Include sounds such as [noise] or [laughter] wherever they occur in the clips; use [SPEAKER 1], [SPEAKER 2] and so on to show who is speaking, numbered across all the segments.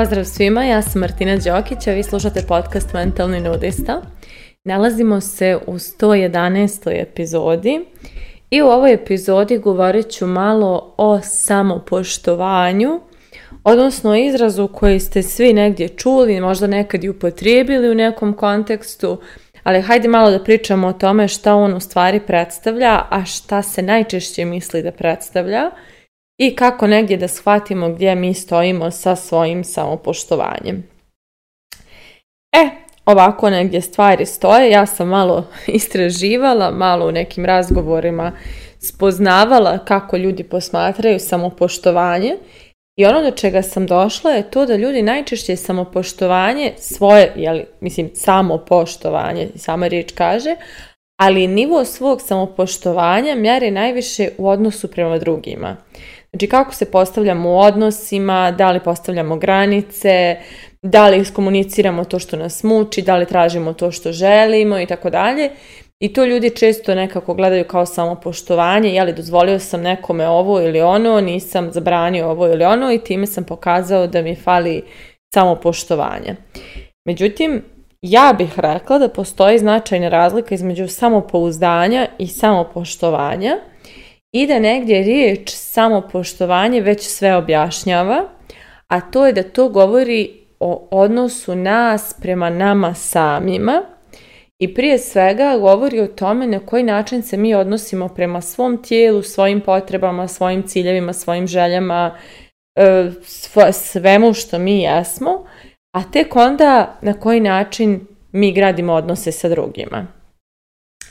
[SPEAKER 1] Pozdrav svima, ja sam Martina Đokić, a vi slušate podcast Mentalni nudista. Nalazimo se u 111. epizodi i u ovoj epizodi govorit ću malo o samopoštovanju, odnosno izrazu koji ste svi negdje čuli, možda nekad i upotrijebili u nekom kontekstu, ali hajde malo da pričamo o tome šta on u stvari predstavlja, a šta se najčešće misli da predstavlja – i kako negdje da shvatimo gdje mi stojimo sa svojim samopoštovanjem. E, ovako negdje stvari stoje. Ja sam malo [laughs] istraživala, malo u nekim razgovorima spoznavala kako ljudi posmatraju samopoštovanje i ono do čega sam došla je to da ljudi najčešće samopoštovanje svoje, jeli, mislim, samopoštovanje, sama riječ kaže, ali nivo svog samopoštovanja mjeri najviše u odnosu prema drugima. Znači kako se postavljamo u odnosima, da li postavljamo granice, da li iskomuniciramo to što nas muči, da li tražimo to što želimo i tako dalje. I to ljudi često nekako gledaju kao samopoštovanje, li dozvolio sam nekome ovo ili ono, nisam zabranio ovo ili ono i time sam pokazao da mi fali samopoštovanje. Međutim, ja bih rekla da postoji značajna razlika između samopouzdanja i samopoštovanja da negdje riječ samopoštovanje već sve objašnjava, a to je da to govori o odnosu nas prema nama samima i prije svega govori o tome na koji način se mi odnosimo prema svom tijelu, svojim potrebama, svojim ciljevima, svojim željama, e, svemu što mi jesmo, a tek onda na koji način mi gradimo odnose sa drugima.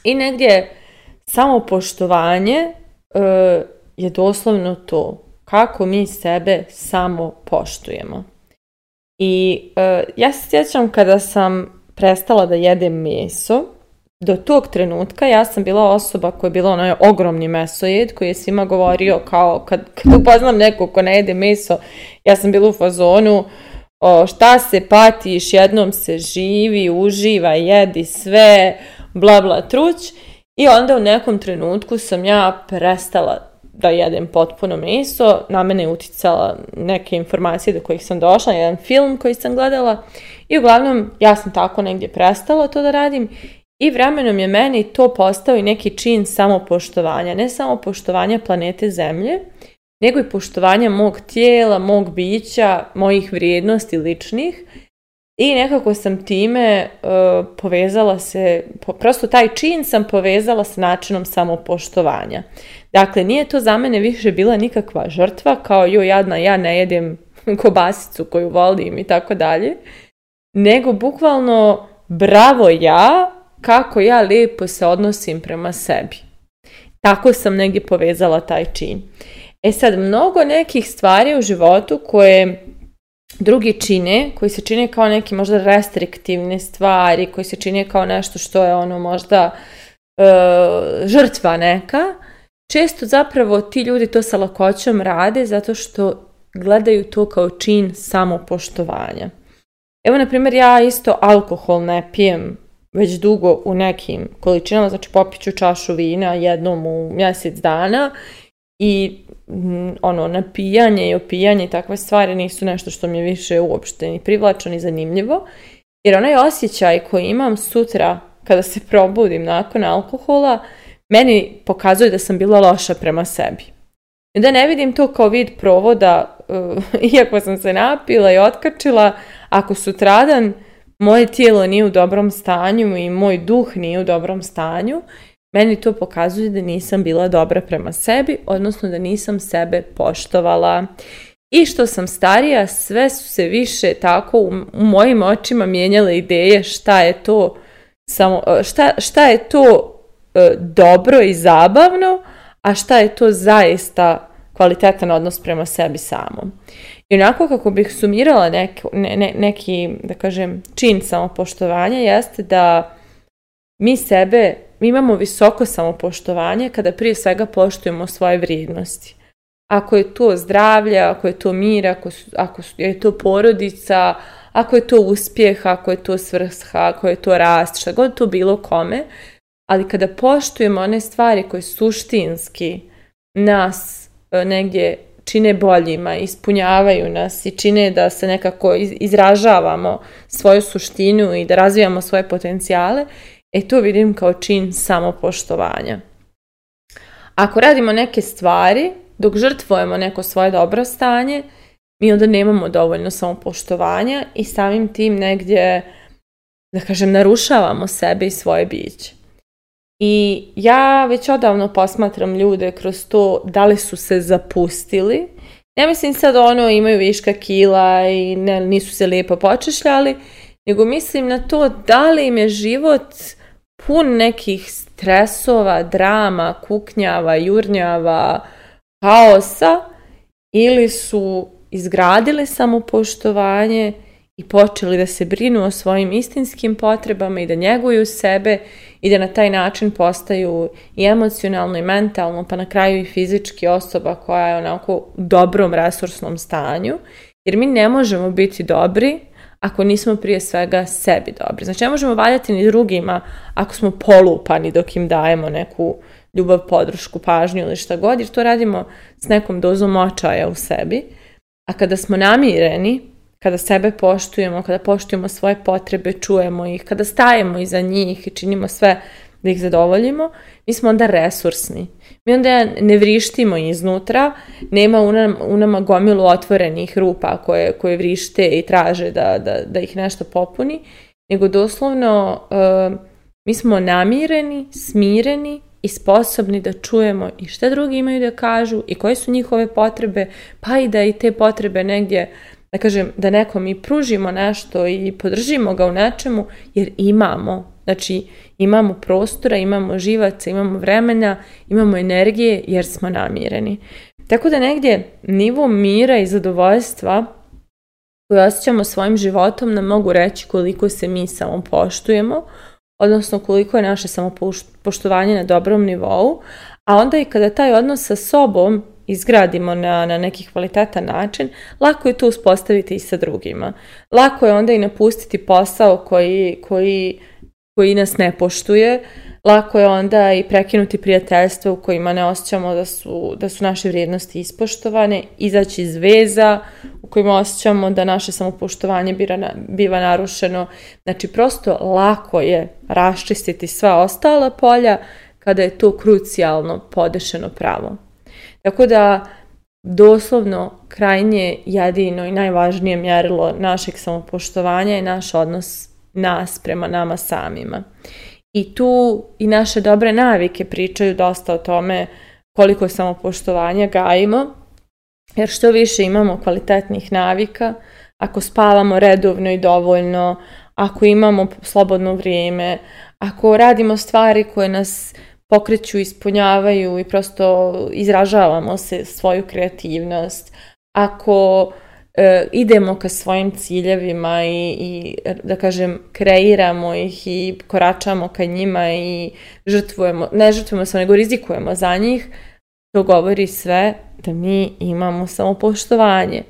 [SPEAKER 1] I negdje samopoštovanje E, je doslovno to kako mi sebe samo poštujemo. I e, ja se sjećam kada sam prestala da jedem meso, do tog trenutka ja sam bila osoba koja je bila onaj ogromni mesojed koji je svima govorio kao kad, [laughs] kad upoznam nekog ko ne jede meso, ja sam bila u fazonu o, šta se patiš, jednom se živi, uživa, jedi sve, bla bla truć i onda u nekom trenutku sam ja prestala da jedem potpuno meso. Na mene je uticala neke informacije do kojih sam došla, jedan film koji sam gledala. I uglavnom, ja sam tako negdje prestala to da radim. I vremenom je meni to postao i neki čin samopoštovanja. Ne samo poštovanja planete Zemlje, nego i poštovanja mog tijela, mog bića, mojih vrijednosti ličnih i nekako sam time e, povezala se, prosto taj čin sam povezala s načinom samopoštovanja. Dakle, nije to za mene više bila nikakva žrtva, kao joj jadna ja ne jedem [laughs] kobasicu koju volim i tako dalje, nego bukvalno bravo ja, kako ja lijepo se odnosim prema sebi. Tako sam negdje povezala taj čin. E sad, mnogo nekih stvari u životu koje drugi čine, koji se čine kao neke možda restriktivne stvari, koji se čine kao nešto što je ono možda e, žrtva neka, često zapravo ti ljudi to sa lakoćom rade zato što gledaju to kao čin samopoštovanja. Evo, na primjer, ja isto alkohol ne pijem već dugo u nekim količinama, znači popiću čašu vina jednom u mjesec dana i mm, ono, napijanje i opijanje i takve stvari nisu nešto što mi je više uopšte ni privlačno ni zanimljivo. Jer onaj osjećaj koji imam sutra kada se probudim nakon alkohola, meni pokazuje da sam bila loša prema sebi. I da ne vidim to kao vid provoda, uh, [laughs] iako sam se napila i otkačila, ako sutradan moje tijelo nije u dobrom stanju i moj duh nije u dobrom stanju meni to pokazuje da nisam bila dobra prema sebi, odnosno da nisam sebe poštovala. I što sam starija, sve su se više tako u, mojim očima mijenjale ideje šta je to samo e, šta, šta je to e, dobro i zabavno, a šta je to zaista kvalitetan odnos prema sebi samom. I onako kako bih sumirala nek, ne, neki, da kažem, čin samopoštovanja jeste da mi sebe mi imamo visoko samopoštovanje kada prije svega poštujemo svoje vrijednosti. Ako je to zdravlje, ako je to mir, ako, su, ako je to porodica, ako je to uspjeh, ako je to svrha, ako je to rast, što god to bilo kome, ali kada poštujemo one stvari koje suštinski nas e, negdje čine boljima, ispunjavaju nas i čine da se nekako izražavamo svoju suštinu i da razvijamo svoje potencijale E to vidim kao čin samopoštovanja. Ako radimo neke stvari, dok žrtvujemo neko svoje dobro stanje, mi onda nemamo dovoljno samopoštovanja i samim tim negdje, da kažem, narušavamo sebe i svoje biće. I ja već odavno posmatram ljude kroz to da li su se zapustili. Ne mislim sad ono imaju viška kila i ne, nisu se lijepo počešljali, nego mislim na to da li im je život pun nekih stresova, drama, kuknjava, jurnjava, haosa ili su izgradili samopoštovanje i počeli da se brinu o svojim istinskim potrebama i da njeguju sebe i da na taj način postaju i emocionalno i mentalno, pa na kraju i fizički osoba koja je onako u dobrom resursnom stanju. Jer mi ne možemo biti dobri ako nismo prije svega sebi dobri. Znači ne možemo valjati ni drugima ako smo polupani dok im dajemo neku ljubav, podršku, pažnju ili šta god, jer to radimo s nekom dozom očaja u sebi. A kada smo namireni, kada sebe poštujemo, kada poštujemo svoje potrebe, čujemo ih, kada stajemo iza njih i činimo sve da ih zadovoljimo, mi smo onda resursni. Mi onda ne vrištimo iznutra, nema u, u nama gomilu otvorenih rupa koje, koje vrište i traže da, da, da ih nešto popuni, nego doslovno eh, mi smo namireni, smireni i sposobni da čujemo i šta drugi imaju da kažu i koje su njihove potrebe, pa i da i te potrebe negdje da kažem, da nekom i pružimo nešto i podržimo ga u nečemu, jer imamo Znači, imamo prostora, imamo živaca, imamo vremena, imamo energije jer smo namireni. Tako da negdje nivo mira i zadovoljstva koje osjećamo svojim životom nam mogu reći koliko se mi samo poštujemo, odnosno koliko je naše samopoštovanje na dobrom nivou, a onda i kada taj odnos sa sobom izgradimo na, na neki kvalitetan način, lako je to uspostaviti i sa drugima. Lako je onda i napustiti posao koji, koji koji nas ne poštuje, lako je onda i prekinuti prijateljstva u kojima ne osjećamo da su, da su naše vrijednosti ispoštovane, izaći iz veza u kojima osjećamo da naše samopoštovanje biva narušeno. Znači prosto lako je raščistiti sva ostala polja kada je to krucijalno podešeno pravo. Tako da doslovno krajnje jedino i najvažnije mjerilo našeg samopoštovanja je naš odnos nas prema nama samima. I tu i naše dobre navike pričaju dosta o tome koliko samopoštovanja gajimo, jer što više imamo kvalitetnih navika, ako spavamo redovno i dovoljno, ako imamo slobodno vrijeme, ako radimo stvari koje nas pokreću, ispunjavaju i prosto izražavamo se svoju kreativnost, ako E, idemo ka svojim ciljevima i, i da kažem kreiramo ih i koračamo ka njima i žrtvujemo, ne žrtvujemo se nego rizikujemo za njih, to govori sve da mi imamo samopoštovanje.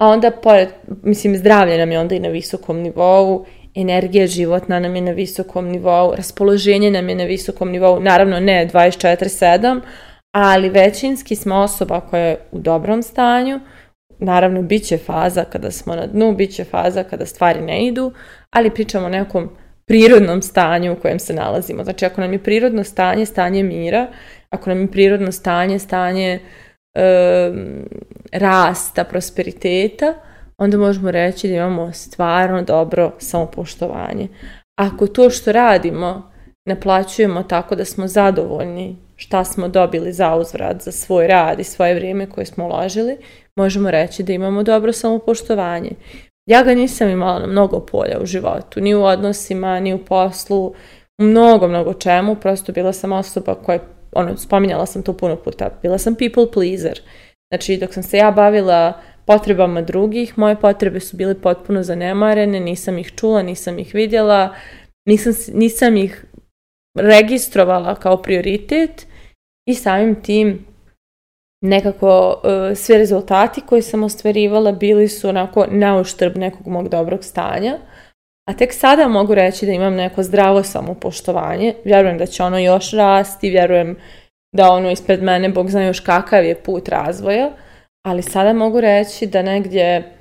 [SPEAKER 1] A onda pored, mislim zdravlje nam je onda i na visokom nivou, energija životna nam je na visokom nivou, raspoloženje nam je na visokom nivou, naravno ne 24-7, ali većinski smo osoba koja je u dobrom stanju, naravno bit će faza kada smo na dnu, bit će faza kada stvari ne idu, ali pričamo o nekom prirodnom stanju u kojem se nalazimo. Znači ako nam je prirodno stanje, stanje mira, ako nam je prirodno stanje, stanje rasta, prosperiteta, onda možemo reći da imamo stvarno dobro samopoštovanje. Ako to što radimo naplaćujemo tako da smo zadovoljni šta smo dobili za uzvrat, za svoj rad i svoje vrijeme koje smo uložili, možemo reći da imamo dobro samopoštovanje. Ja ga nisam imala na mnogo polja u životu, ni u odnosima, ni u poslu, u mnogo, mnogo čemu, prosto bila sam osoba koja, ono, spominjala sam to puno puta, bila sam people pleaser. Znači, dok sam se ja bavila potrebama drugih, moje potrebe su bile potpuno zanemarene, nisam ih čula, nisam ih vidjela, nisam, nisam ih registrovala kao prioritet i samim tim nekako uh, svi rezultati koji sam ostvarivala bili su onako nauštrb nekog mog dobrog stanja. A tek sada mogu reći da imam neko zdravo samopoštovanje. Vjerujem da će ono još rasti, vjerujem da ono ispred mene, Bog zna još kakav je put razvoja, ali sada mogu reći da negdje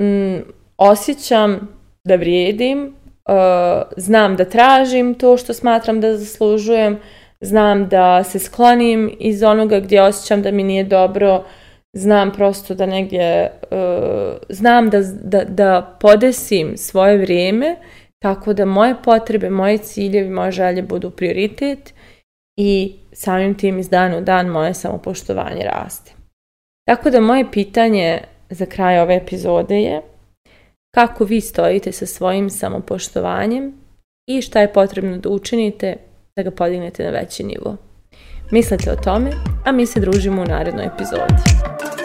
[SPEAKER 1] mm, osjećam da vrijedim, Eh, znam da tražim to što smatram da zaslužujem, znam da se sklonim iz onoga gdje osjećam da mi nije dobro, znam prosto da negdje, eh, znam da, da, da podesim svoje vrijeme tako da moje potrebe, moje ciljevi, moje želje budu prioritet i samim tim iz dana u dan moje samopoštovanje raste. Tako da moje pitanje za kraj ove epizode je kako vi stojite sa svojim samopoštovanjem i šta je potrebno da učinite da ga podignete na veći nivo. Mislite o tome, a mi se družimo u narednoj epizodi.